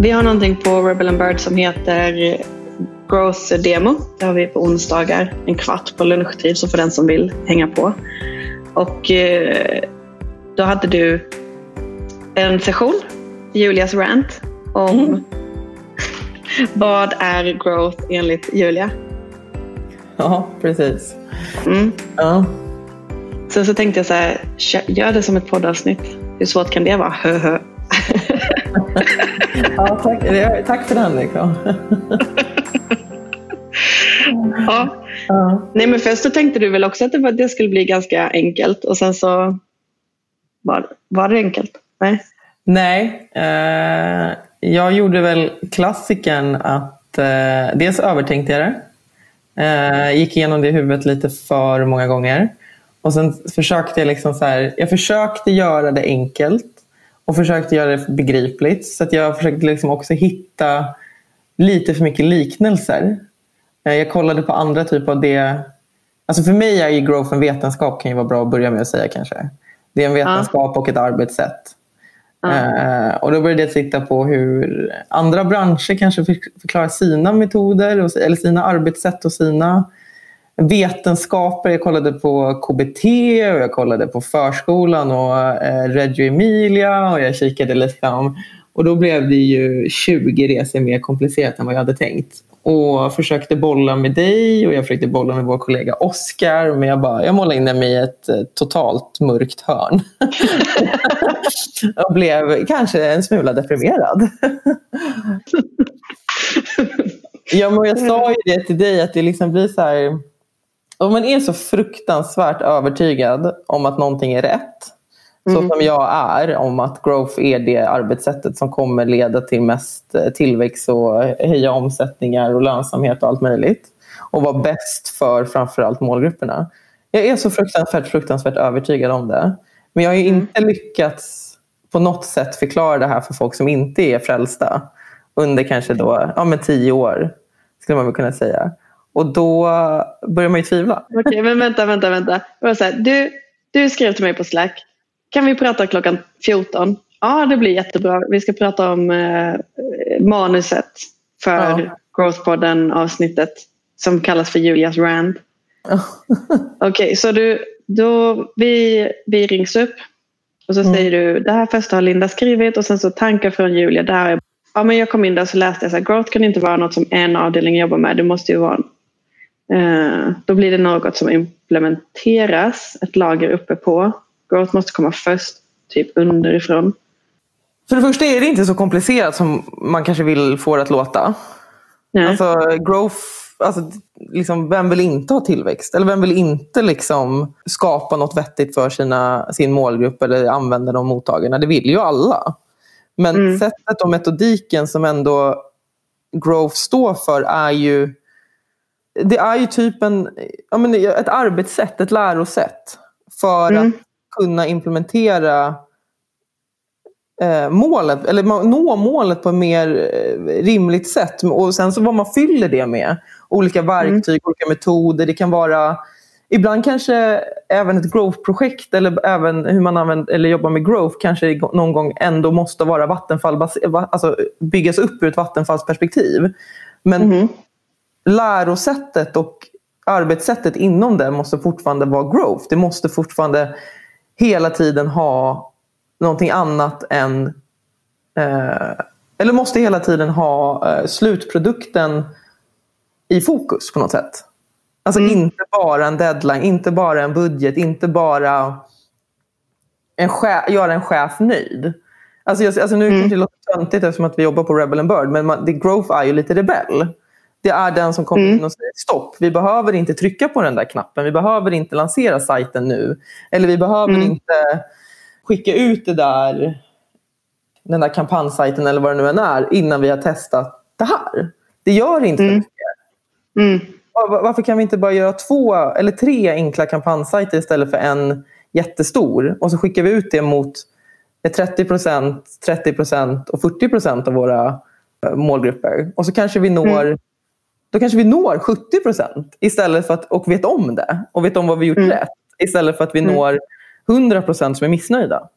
Vi har någonting på Rebel and Bird som heter Growth Demo. Det har vi på onsdagar, en kvart på lunchtid, så för den som vill hänga på. Och eh, då hade du en session, Julias rant, om mm. vad är growth enligt Julia? Ja, precis. Mm. Ja. Sen så tänkte jag så här, gör det som ett poddavsnitt. Hur svårt kan det vara? Ja, tack, tack för den liksom. ja. ja. Nej, men först så tänkte du väl också att det, det skulle bli ganska enkelt och sen så var, var det enkelt? Nej. Nej, eh, jag gjorde väl klassikern att eh, dels övertänkte jag det. Eh, gick igenom det i huvudet lite för många gånger. Och sen försökte jag liksom så här, jag försökte göra det enkelt och försökte göra det begripligt. Så att jag försökte liksom också hitta lite för mycket liknelser. Eh, jag kollade på andra typer av det. Alltså för mig är ju growth en vetenskap kan ju vara bra att börja med att säga kanske. Det är en vetenskap ja. och ett arbetssätt. Ja. Uh, och då började jag titta på hur andra branscher kanske förklarar sina metoder eller sina arbetssätt och sina vetenskaper. Jag kollade på KBT och jag kollade på förskolan och eh, Reggio Emilia och jag kikade lite och då blev det ju 20 resor mer komplicerat än vad jag hade tänkt. Och försökte bolla med dig och jag försökte bolla med vår kollega Oskar. Men jag, bara, jag målade in mig i ett eh, totalt mörkt hörn. och blev kanske en smula deprimerad. ja, men jag sa ju det till dig att det liksom blir så här om man är så fruktansvärt övertygad om att någonting är rätt, mm. så som jag är om att growth är det arbetssättet som kommer leda till mest eh, tillväxt och höja omsättningar och lönsamhet och allt möjligt. Och vara bäst för framförallt målgrupperna. Jag är så fruktansvärt, fruktansvärt övertygad om det. Men jag har mm. inte lyckats på något sätt förklara det här för folk som inte är frälsta under kanske då, ja, men tio år, skulle man väl kunna säga. Och då börjar man ju tvivla. Okej, okay, men vänta, vänta, vänta. Här, du, du skrev till mig på Slack. Kan vi prata klockan 14? Ja, det blir jättebra. Vi ska prata om eh, manuset för ja. Growthpodden avsnittet som kallas för Julias Rand. Okej, okay, så du, då, vi, vi rings upp och så mm. säger du det här första har Linda skrivit och sen så tankar från Julia. Där ja, men jag kom in där och så läste jag så här, growth kan inte vara något som en avdelning jobbar med. Det måste ju vara då blir det något som implementeras, ett lager uppe på. Growth måste komma först, typ underifrån. För det första är det inte så komplicerat som man kanske vill få det att låta. Nej. Alltså growth, alltså, liksom, vem vill inte ha tillväxt? Eller vem vill inte liksom, skapa något vettigt för sina, sin målgrupp eller använda de mottagarna? Det vill ju alla. Men mm. sättet och metodiken som ändå growth står för är ju det är ju typ en, ja, men ett arbetssätt, ett lärosätt för mm. att kunna implementera eh, målet, eller nå målet på ett mer eh, rimligt sätt. Och sen så vad man fyller det med. Olika verktyg, mm. olika metoder. Det kan vara Ibland kanske även ett growth-projekt eller även hur man använder, eller jobbar med growth kanske någon gång ändå måste vara vattenfall, alltså byggas upp ur ett vattenfallsperspektiv. Men mm lärosättet och arbetssättet inom det måste fortfarande vara growth. Det måste fortfarande hela tiden ha någonting annat än... Eh, eller måste hela tiden ha eh, slutprodukten i fokus på något sätt. Alltså mm. inte bara en deadline, inte bara en budget, inte bara en chef, göra en chef nöjd. Alltså, jag, alltså nu mm. det låter töntigt eftersom att vi jobbar på Rebel and Bird, men man, det, growth är ju lite rebell. Det är den som kommer mm. in och säger stopp. Vi behöver inte trycka på den där knappen. Vi behöver inte lansera sajten nu. Eller vi behöver mm. inte skicka ut det där, den där kampanjsajten eller vad det nu än är innan vi har testat det här. Det gör inte mm. mycket. Mm. Varför kan vi inte bara göra två eller tre enkla kampanjsajter istället för en jättestor? Och så skickar vi ut det mot 30% 30% och 40% av våra eh, målgrupper. Och så kanske vi når mm då kanske vi når 70 procent istället för att, och vet om det och vet om vad vi gjort mm. rätt. Istället för att vi mm. når 100 procent som är missnöjda.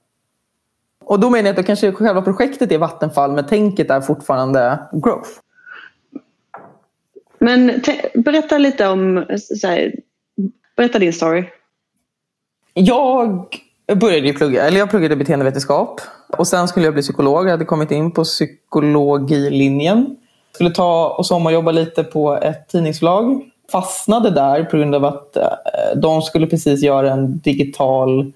Och då menar jag att då kanske själva projektet är Vattenfall men tänket är fortfarande growth. Men berätta lite om, här, berätta din story. Jag började ju plugga, eller jag pluggade beteendevetenskap och sen skulle jag bli psykolog. Jag hade kommit in på psykologilinjen. Skulle ta och sommarjobba lite på ett tidningsförlag. Fastnade där på grund av att eh, de skulle precis göra en digital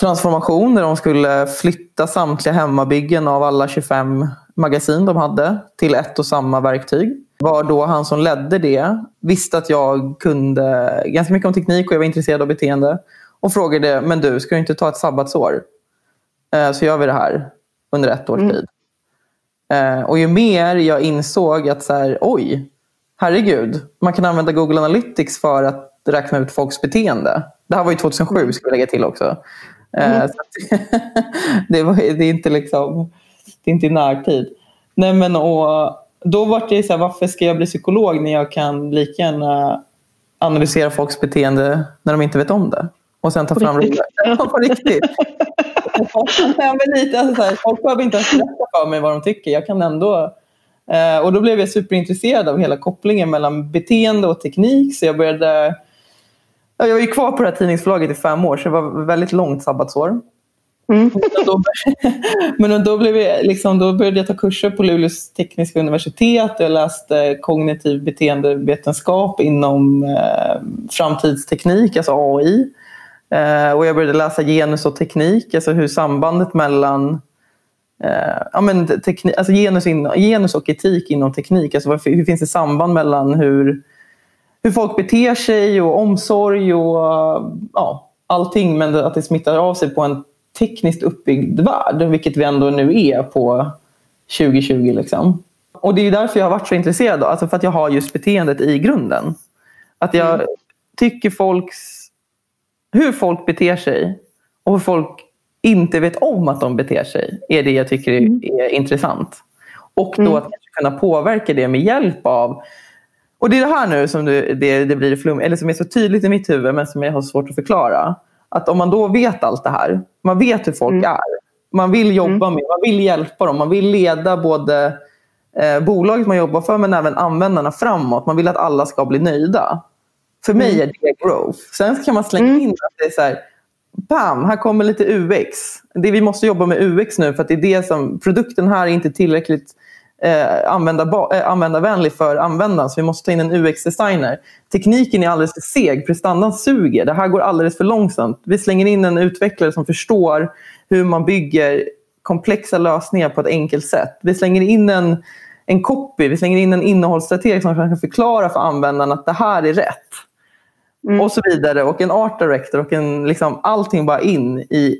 transformation där de skulle flytta samtliga hemmabyggen av alla 25 magasin de hade till ett och samma verktyg. Var då han som ledde det visste att jag kunde ganska mycket om teknik och jag var intresserad av beteende och frågade men du, ska du inte ta ett sabbatsår? Eh, så gör vi det här under ett års mm. tid. Mm. Och ju mer jag insåg att så här, oj, herregud, man kan använda Google Analytics för att räkna ut folks beteende. Det här var ju 2007 mm. ska vi lägga till också. Eh, mm. det, var, det, är inte liksom, det är inte i närtid. Nej, men, och, då var det så här, varför ska jag bli psykolog när jag kan lika gärna analysera folks beteende när de inte vet om det? Och sen ta fram roliga... Ja, på riktigt. ja, men lite, alltså, här, folk behöver inte ens berätta för mig vad de tycker. Jag kan ändå... Eh, och då blev jag superintresserad av hela kopplingen mellan beteende och teknik. Så jag började... Ja, jag var ju kvar på det här tidningsförlaget i fem år, så det var väldigt långt sabbatsår. Mm. Men då, då, blev jag, liksom, då började jag ta kurser på Luleås tekniska universitet. Jag läste kognitiv beteendevetenskap inom eh, framtidsteknik, alltså AI. Eh, och jag började läsa genus och teknik, alltså hur sambandet mellan eh, ja, men teknik, alltså genus, in, genus och etik inom teknik. Alltså varför, hur finns det samband mellan hur, hur folk beter sig och omsorg och ja, allting men att det smittar av sig på en tekniskt uppbyggd värld, vilket vi ändå nu är på 2020. Liksom. Och det är därför jag har varit så intresserad, alltså för att jag har just beteendet i grunden. Att jag mm. tycker folks hur folk beter sig och hur folk inte vet om att de beter sig är det jag tycker mm. är intressant. Och då mm. att kunna påverka det med hjälp av och det är det här nu som det, det, det blir flum, eller som är så tydligt i mitt huvud men som jag har svårt att förklara. Att om man då vet allt det här, man vet hur folk mm. är, man vill jobba mm. med, man vill hjälpa dem, man vill leda både eh, bolaget man jobbar för men även användarna framåt. Man vill att alla ska bli nöjda. För mig mm. är det growth. Sen kan man slänga mm. in att det är så här, bam, här kommer lite UX. Det, vi måste jobba med UX nu för att det är det som, produkten här är inte tillräckligt eh, användarba, eh, användarvänlig för användaren så vi måste ta in en UX-designer. Tekniken är alldeles för seg, prestandan suger. Det här går alldeles för långsamt. Vi slänger in en utvecklare som förstår hur man bygger komplexa lösningar på ett enkelt sätt. Vi slänger in en, en copy, vi slänger in en innehållsstrateg som kan förklara för användaren att det här är rätt. Mm. Och så vidare. Och en art director och en, liksom, allting bara in i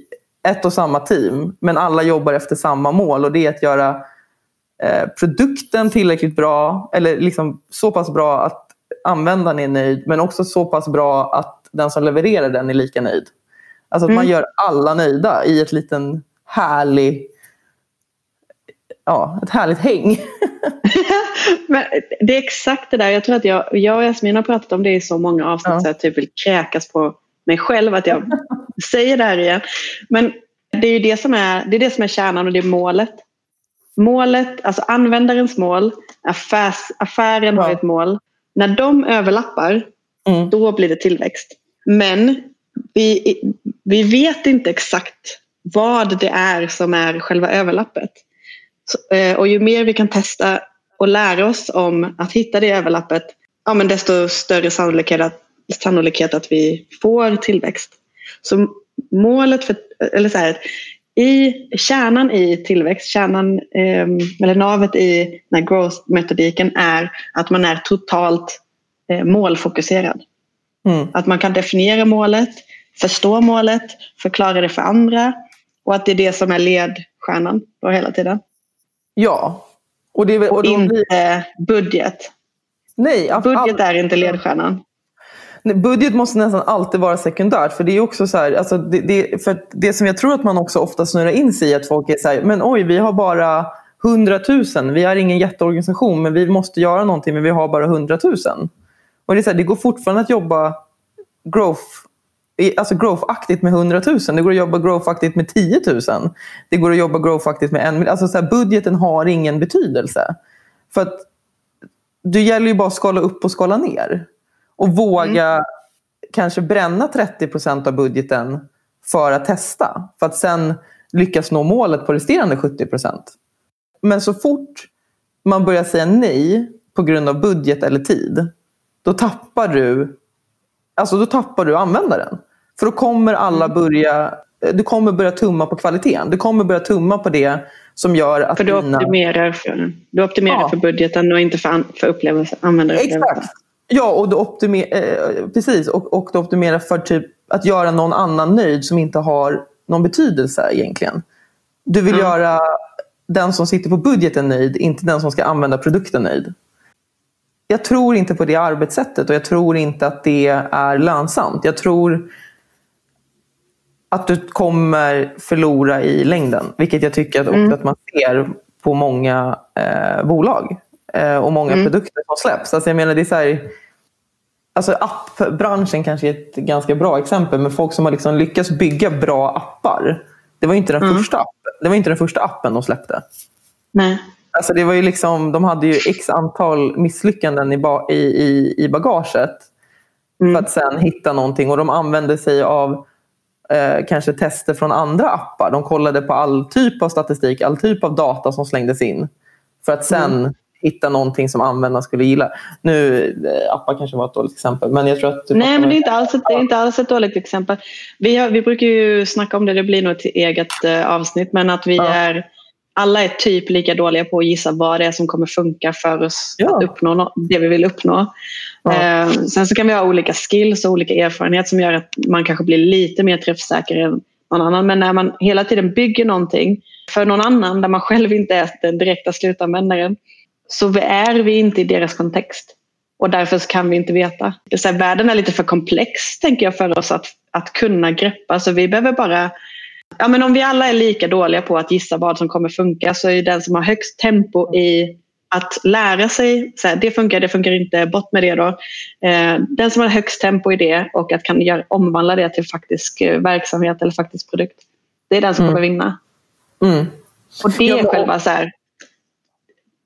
ett och samma team. Men alla jobbar efter samma mål och det är att göra eh, produkten tillräckligt bra eller liksom så pass bra att användaren är nöjd men också så pass bra att den som levererar den är lika nöjd. Alltså att mm. man gör alla nöjda i ett liten härlig, ja, ett härligt häng. Men det är exakt det där. Jag tror att jag, jag och Jasmin har pratat om det i så många avsnitt ja. så jag typ vill kräkas på mig själv att jag säger det här igen. Men det är ju det som är, det är, det som är kärnan och det är målet. Målet, alltså användarens mål, affärs, affären ja. har ett mål. När de överlappar, mm. då blir det tillväxt. Men vi, vi vet inte exakt vad det är som är själva överlappet. Eh, och ju mer vi kan testa och lära oss om att hitta det överlappet, ja, men desto större sannolikhet att, sannolikhet att vi får tillväxt. Så målet för, eller så här, i kärnan i tillväxt, kärnan, eh, eller navet i den här growth-metodiken är att man är totalt eh, målfokuserad. Mm. Att man kan definiera målet, förstå målet, förklara det för andra och att det är det som är ledstjärnan då hela tiden. Ja, och, det, och, och inte blir... budget. Nej, budget är inte ledstjärnan. Budget måste nästan alltid vara sekundärt. För det är också så här, alltså det, det, för det som jag tror att man också ofta snurrar in sig i att folk är så här, men oj, vi har bara 100 000. Vi är ingen jätteorganisation, men vi måste göra någonting, men vi har bara 100 000. Och det, är så här, det går fortfarande att jobba growth alltså growth-aktigt med 100 000. Det går att jobba growth-aktigt med 10 000. Det går att jobba growth-aktigt med en miljon. Alltså så här, budgeten har ingen betydelse. För att det gäller ju bara att skala upp och skala ner. Och våga mm. kanske bränna 30 procent av budgeten för att testa. För att sen lyckas nå målet på resterande 70 procent. Men så fort man börjar säga nej på grund av budget eller tid, då tappar du alltså då tappar du användaren. För då kommer alla mm. börja, du kommer börja tumma på kvaliteten. Du kommer börja tumma på det som gör att För du dina... optimerar, för, du optimerar ja. för budgeten och inte för, för upplevelse, användarupplevelse. Exakt. Ja, och du, optimer, eh, precis, och, och du optimerar för typ att göra någon annan nöjd som inte har någon betydelse egentligen. Du vill mm. göra den som sitter på budgeten nöjd, inte den som ska använda produkten nöjd. Jag tror inte på det arbetssättet och jag tror inte att det är lönsamt. Jag tror att du kommer förlora i längden. Vilket jag tycker att, mm. att man ser på många eh, bolag eh, och många mm. produkter som släpps. Alltså jag menar, det är så här, alltså appbranschen kanske är ett ganska bra exempel med folk som har liksom lyckats bygga bra appar. Det var inte den, mm. första, appen. det var inte den första appen de släppte. Nej. Alltså det var ju liksom, de hade ju x antal misslyckanden i, ba, i, i, i bagaget. Mm. För att sen hitta någonting. Och de använde sig av eh, kanske tester från andra appar. De kollade på all typ av statistik, all typ av data som slängdes in. För att sen mm. hitta någonting som användarna skulle gilla. Nu, eh, appar kanske var ett dåligt exempel. Men jag tror att Nej, men det är, inte alls ett, det är inte alls ett dåligt exempel. Vi, har, vi brukar ju snacka om det, det blir nog ett eget eh, avsnitt. Men att vi ja. är alla är typ lika dåliga på att gissa vad det är som kommer funka för oss ja. att uppnå det vi vill uppnå. Ja. Eh, sen så kan vi ha olika skills och olika erfarenhet som gör att man kanske blir lite mer träffsäker än någon annan. Men när man hela tiden bygger någonting för någon annan där man själv inte är den direkta slutanvändaren så är vi inte i deras kontext. Och därför kan vi inte veta. Det är här, världen är lite för komplex tänker jag för oss att, att kunna greppa. Så vi behöver bara Ja, men om vi alla är lika dåliga på att gissa vad som kommer funka så är den som har högst tempo i att lära sig, så här, det funkar, det funkar inte, bort med det då. Eh, den som har högst tempo i det och att kan omvandla det till faktisk eh, verksamhet eller faktisk produkt. Det är den som mm. kommer vinna. Mm. Och det är själva så här,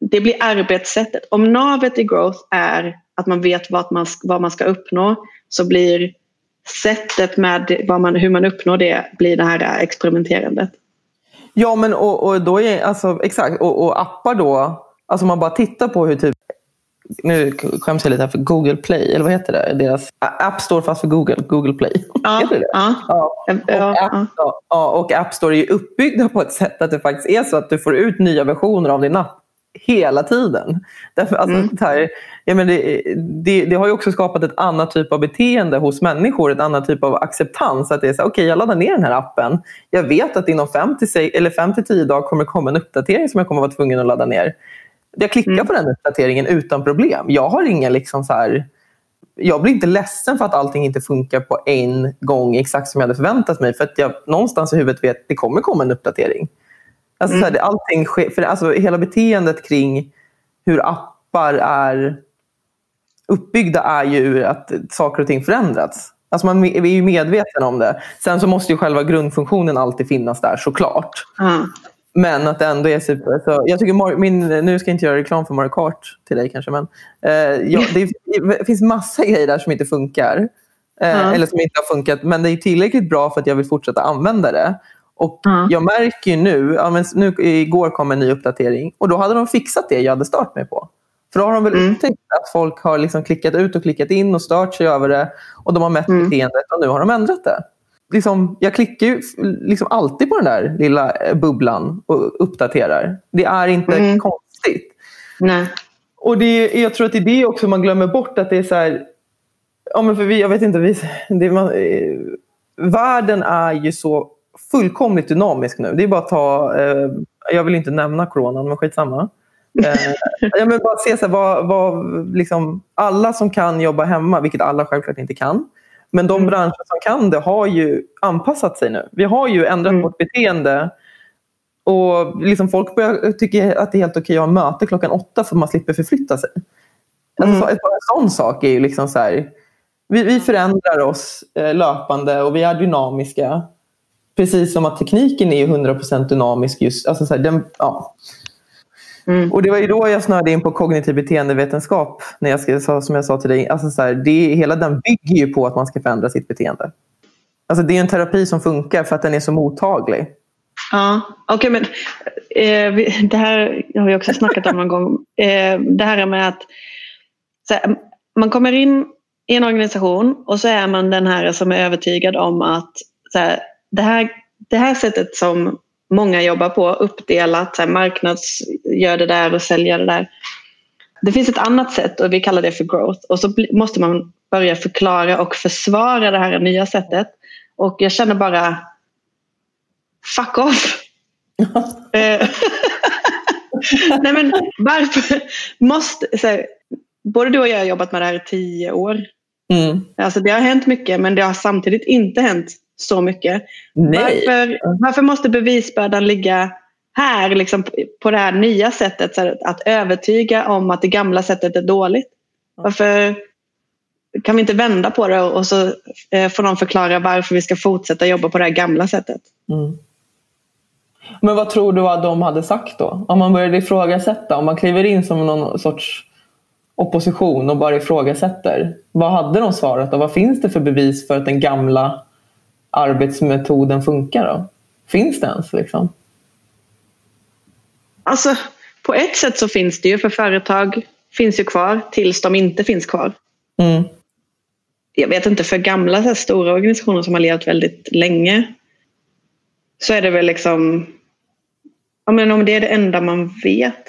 det blir arbetssättet. Om navet i growth är att man vet vad man, vad man ska uppnå så blir sättet med vad man, hur man uppnår det blir det här experimenterandet. Ja men och, och då är alltså exakt och, och, appar då, alltså om man bara tittar på hur typ nu skäms jag lite här för Google Play, eller vad heter det? Deras App Store fast för Google, Google Play. Ja, heter det? Ja. ja. Och, ja, App, ja. och App Store är uppbyggda på ett sätt att det faktiskt är så att du får ut nya versioner av din app hela tiden. Därför, alltså, mm. här, ja, men det, det, det, har ju också skapat ett annat typ av beteende hos människor, ett annat typ av acceptans. Att det är så okej okay, jag laddar ner den här appen. Jag vet att inom 5 till 10 dagar kommer det komma en uppdatering som jag kommer vara tvungen att ladda ner. Jag klickar mm. på den uppdateringen utan problem. Jag har ingen liksom så här, jag blir inte ledsen för att allting inte funkar på en gång exakt som jag hade förväntat mig. För att jag någonstans i huvudet vet att det kommer komma en uppdatering. Alltså, mm. så här, allting sker, för alltså, hela beteendet kring hur appar är uppbyggda är ju att saker och ting förändrats. Alltså man är ju medveten om det. Sen så måste ju själva grundfunktionen alltid finnas där såklart. Mm. Men att det ändå är super. Så jag tycker min, nu ska jag inte göra reklam för Mario Kart till dig kanske. Men, eh, ja, det, det, finns massa grejer där som inte funkar. Eh, mm. Eller som inte har funkat. Men det är tillräckligt bra för att jag vill fortsätta använda det. Och mm. Jag märker nu, ja, men nu, igår kom en ny uppdatering och då hade de fixat det jag hade stört mig på. För då har de väl mm. upptäckt att folk har liksom klickat ut och klickat in och stört sig över det. Och de har mätt mm. beteendet och nu har de ändrat det. Liksom, jag klickar ju liksom alltid på den där lilla eh, bubblan och uppdaterar. Det är inte mm. konstigt. Nej. Och det, jag tror att det är det också man glömmer bort. att det är så här, ja, men för vi, Jag vet inte. Vi, det man, eh, världen är ju så fullkomligt dynamisk nu. Det är bara att ta, eh, jag vill inte nämna coronan, men skitsamma. eh, jag vill bara se så här, vad, vad, liksom, alla som kan jobba hemma, vilket alla självklart inte kan, men de mm. branscher som kan det har ju anpassat sig nu. Vi har ju ändrat mm. vårt beteende. Och liksom folk börjar tycka att det är helt okej att ha möte klockan åtta för att man slipper förflytta sig. Alltså, mm. Alltså, en sån sak är ju liksom så här, Vi, vi förändrar oss eh, löpande och vi är dynamiska. Precis som att tekniken är 100% dynamisk. Just, alltså så här, den, ja. Mm. Och Det var ju då jag snörde in på kognitiv beteendevetenskap. När jag skrev, som jag sa till dig. Alltså så här, det, hela den bygger ju på att man ska förändra sitt beteende. Alltså det är en terapi som funkar för att den är så mottaglig. Ja, okej okay, men eh, det här har vi också snackat om någon gång. Eh, det här med att här, man kommer in i en organisation och så är man den här som är övertygad om att så här, det, här, det här sättet som många jobbar på, uppdelat, så här, marknads gör det där och säljer det där. Det finns ett annat sätt och vi kallar det för growth och så måste man börja förklara och försvara det här nya sättet. Och jag känner bara fuck off. Eh, nej men varför måste, här, både du och jag har jobbat med det här i tio år. Mm. Alltså det har hänt mycket men det har samtidigt inte hänt så mycket. Varför, varför måste bevisbördan ligga här liksom, på det här nya sättet så att övertyga om att det gamla sättet är dåligt? Varför kan vi inte vända på det och så eh, får någon förklara varför vi ska fortsätta jobba på det här gamla sättet? Mm. Men vad tror du att de hade sagt då? Om man började ifrågasätta, om man kliver in som någon sorts opposition och bara ifrågasätter. Vad hade de svarat och vad finns det för bevis för att den gamla arbetsmetoden funkar? Då? Finns det ens? Liksom? Alltså, på ett sätt så finns det ju för företag finns ju kvar tills de inte finns kvar. Mm. Jag vet inte, för gamla så stora organisationer som har levt väldigt länge så är det väl liksom ja, men om det är det enda man vet.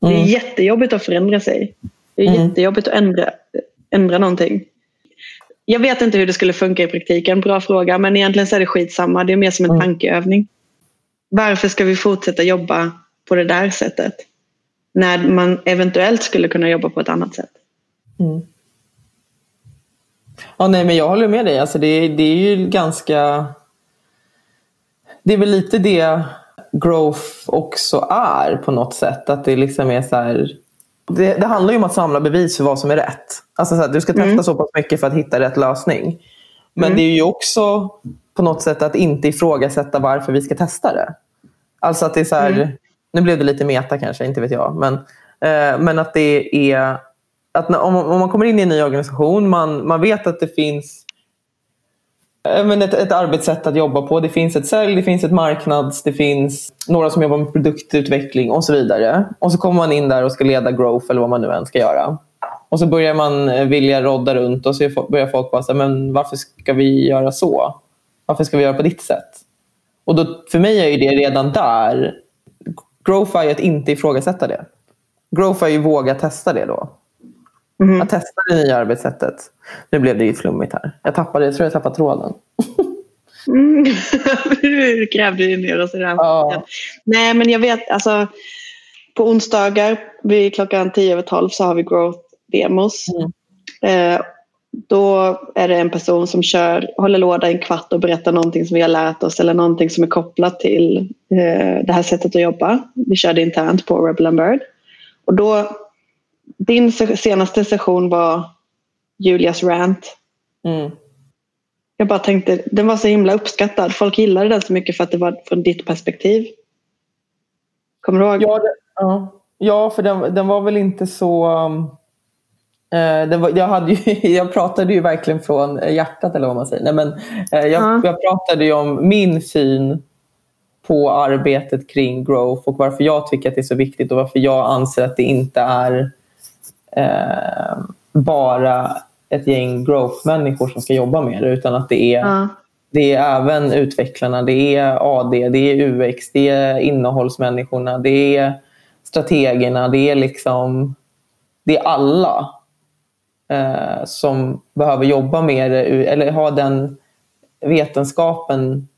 Det är mm. jättejobbigt att förändra sig. Det är mm. jättejobbigt att ändra, ändra någonting. Jag vet inte hur det skulle funka i praktiken, bra fråga. Men egentligen så är det skitsamma. Det är mer som en mm. tankeövning. Varför ska vi fortsätta jobba på det där sättet? När man eventuellt skulle kunna jobba på ett annat sätt. Mm. Ja, nej, men jag håller med dig. Alltså det, det är ju ganska... Det är väl lite det growth också är på något sätt. Att det liksom är så här, det, det, handlar ju om att samla bevis för vad som är rätt. Alltså så här, du ska testa mm. så pass mycket för att hitta rätt lösning. Men mm. det är ju också på något sätt att inte ifrågasätta varför vi ska testa det. Alltså att det är så här, mm. nu blev det lite meta kanske, inte vet jag. Men, eh, men att det är att när, om, om man kommer in i en ny organisation, man, man vet att det finns Eh, men ett, ett arbetssätt att jobba på. Det finns ett sälj, det finns ett marknads, det finns några som jobbar med produktutveckling och så vidare. Och så kommer man in där och ska leda growth eller vad man nu än ska göra. Och så börjar man eh, vilja rodda runt och så börjar folk bara säga, men varför ska vi göra så? Varför ska vi göra på ditt sätt? Och då, för mig är det redan där, growth är att inte ifrågasätta det. Growth är ju våga testa det då. Mm. Att testa det nya arbetssättet. Nu blev det ju flummigt här. Jag tappade, jag tror jag tappade tråden. mm. du grävde ju ner oss i den. Ja. Nej men jag vet, alltså på onsdagar vid klockan 10 över 12 så har vi growth demos. Mm. Eh, då är det en person som kör, håller låda en kvart och berättar någonting som vi har lärt oss eller någonting som är kopplat till eh, det här sättet att jobba. Vi körde internt på Rebel and Bird. Och då din senaste session var Julias rant. Mm. Jag bara tänkte, den var så himla uppskattad. Folk gillade den så mycket för att det var från ditt perspektiv. Kommer du ihåg? Ja, det, ja. ja för den, den var väl inte så... Uh, den var, jag, hade ju, jag pratade ju verkligen från hjärtat eller vad man säger. Nej, men, uh, jag, ja. jag pratade ju om min syn på arbetet kring growth och varför jag tycker att det är så viktigt och varför jag anser att det inte är eh, bara ett gäng growth-människor som ska jobba med det utan att det är, ja. det är även utvecklarna, det är AD, det är UX, det är innehållsmänniskorna, det är strategerna, det är liksom det är alla eh, som behöver jobba med det eller ha den vetenskapen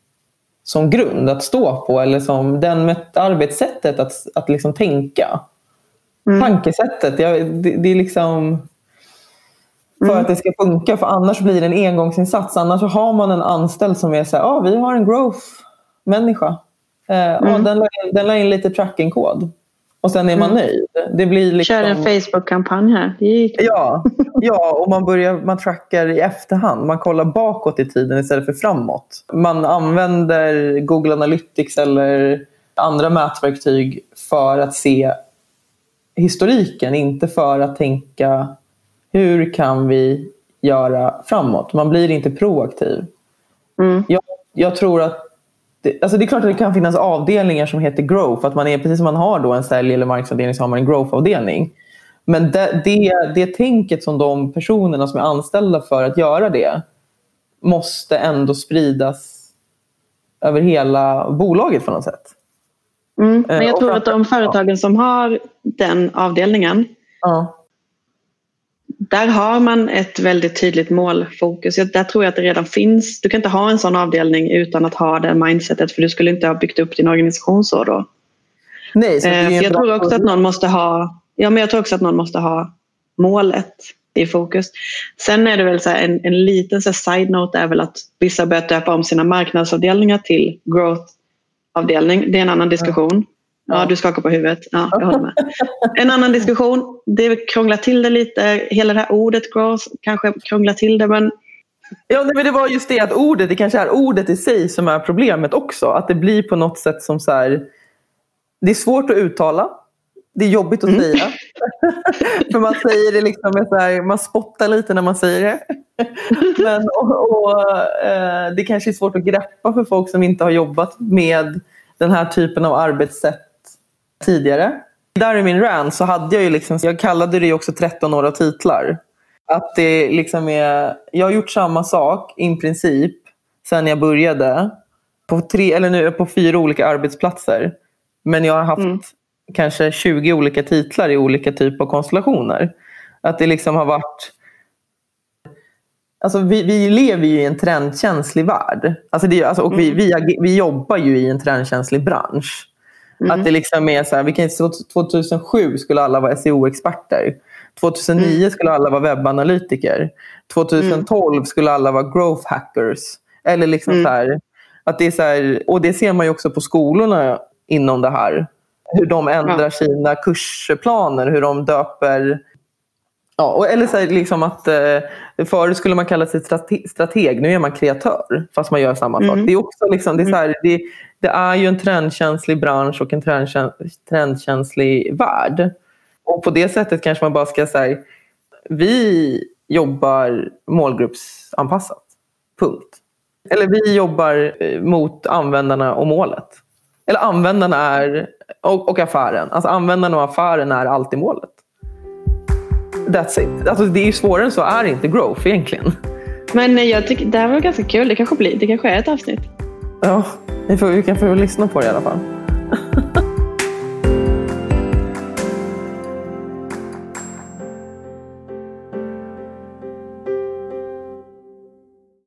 som grund att stå på eller som den arbetssättet att, att liksom tänka. Mm. Tankesättet. Jag, det, det, är liksom för mm. att det ska funka. För annars blir det en engångsinsats. Annars har man en anställd som är så här, ah, vi har en growth-människa. Eh, mm. ah, den, la in, den la in lite trackingkod. Och sen är man mm. nöjd. Det blir liksom... Kör en Facebook-kampanj här. Ja, ja, och man, börjar, man trackar i efterhand. Man kollar bakåt i tiden istället för framåt. Man använder Google Analytics eller andra mätverktyg för att se historiken, inte för att tänka hur kan vi göra framåt. Man blir inte proaktiv. Mm. Jag, jag, tror att det, alltså det är klart att det kan finnas avdelningar som heter growth. Att man är, precis som man har då en sälj eller marknadsavdelning så har man en growth-avdelning. Men det, det, det tänket som de personerna som är anställda för att göra det måste ändå spridas över hela bolaget på något sätt. Mm, men jag eh, tror att de företagen som har den avdelningen ja. Där har man ett väldigt tydligt målfokus. Där tror jag att det redan finns. Du kan inte ha en sån avdelning utan att ha det mindsetet för du skulle inte ha byggt upp din organisation så då. Nej, så eh, jag tror också att någon måste ha Ja, men jag tror också att någon måste ha målet i fokus. Sen är det väl så en, en liten så side-note är väl att vissa börjat döpa om sina marknadsavdelningar till growth-avdelning. Det är en annan diskussion. Ja, du skakar på huvudet. Ja, jag håller med. En annan diskussion, det krånglar till det lite. Hela det här ordet growth kanske krånglar till det. Men... Ja, men det var just det att ordet, det kanske är ordet i sig som är problemet också. Att det blir på något sätt som så här, det är svårt att uttala. Det är jobbigt att mm. säga. För man säger det liksom så här, man spottar lite när man säger det. Men, och, och eh, det kanske är svårt att greppa för folk som inte har jobbat med den här typen av arbetssätt tidigare. Där i min rant så hade jag ju liksom, jag kallade det ju också 13 år av titlar. Att det liksom är, jag har gjort samma sak i princip sen jag började. På, tre, eller nu, på fyra olika arbetsplatser. Men jag har haft mm. kanske 20 olika titlar i olika typer av konstellationer. Att det liksom har varit Alltså vi, vi lever ju i en trendkänslig värld. Alltså det, alltså, och mm. vi, vi, vi jobbar ju i en trendkänslig bransch. Mm. Att det liksom är så här, vi kan, 2007 skulle alla vara SEO-experter. 2009 mm. skulle alla vara webbanalytiker. 2012 mm. skulle alla vara growth hackers. Eller liksom mm. så här, att det är så här, och det ser man ju också på skolorna inom det här. Hur de ändrar ja. sina kursplaner, hur de döper Ja, eller så här, liksom att eh, förut skulle man kalla sig strate strateg, nu är man kreatör fast man gör samma mm. sak. Det är, också liksom, det, är så här, det, det, är ju en trendkänslig bransch och en trendkänslig värld. Och på det sättet kanske man bara ska säga vi jobbar målgruppsanpassat. Punkt. Eller vi jobbar eh, mot användarna och målet. Eller användarna är, och, och affären. Alltså användarna och affären är alltid målet. That's it. Alltså, det är ju svårare än så är inte growth egentligen. Men jag tycker det här var ganska kul. Det kanske, blir, det kanske är ett avsnitt. Ja, vi, får, vi kan få lyssna på det i alla fall.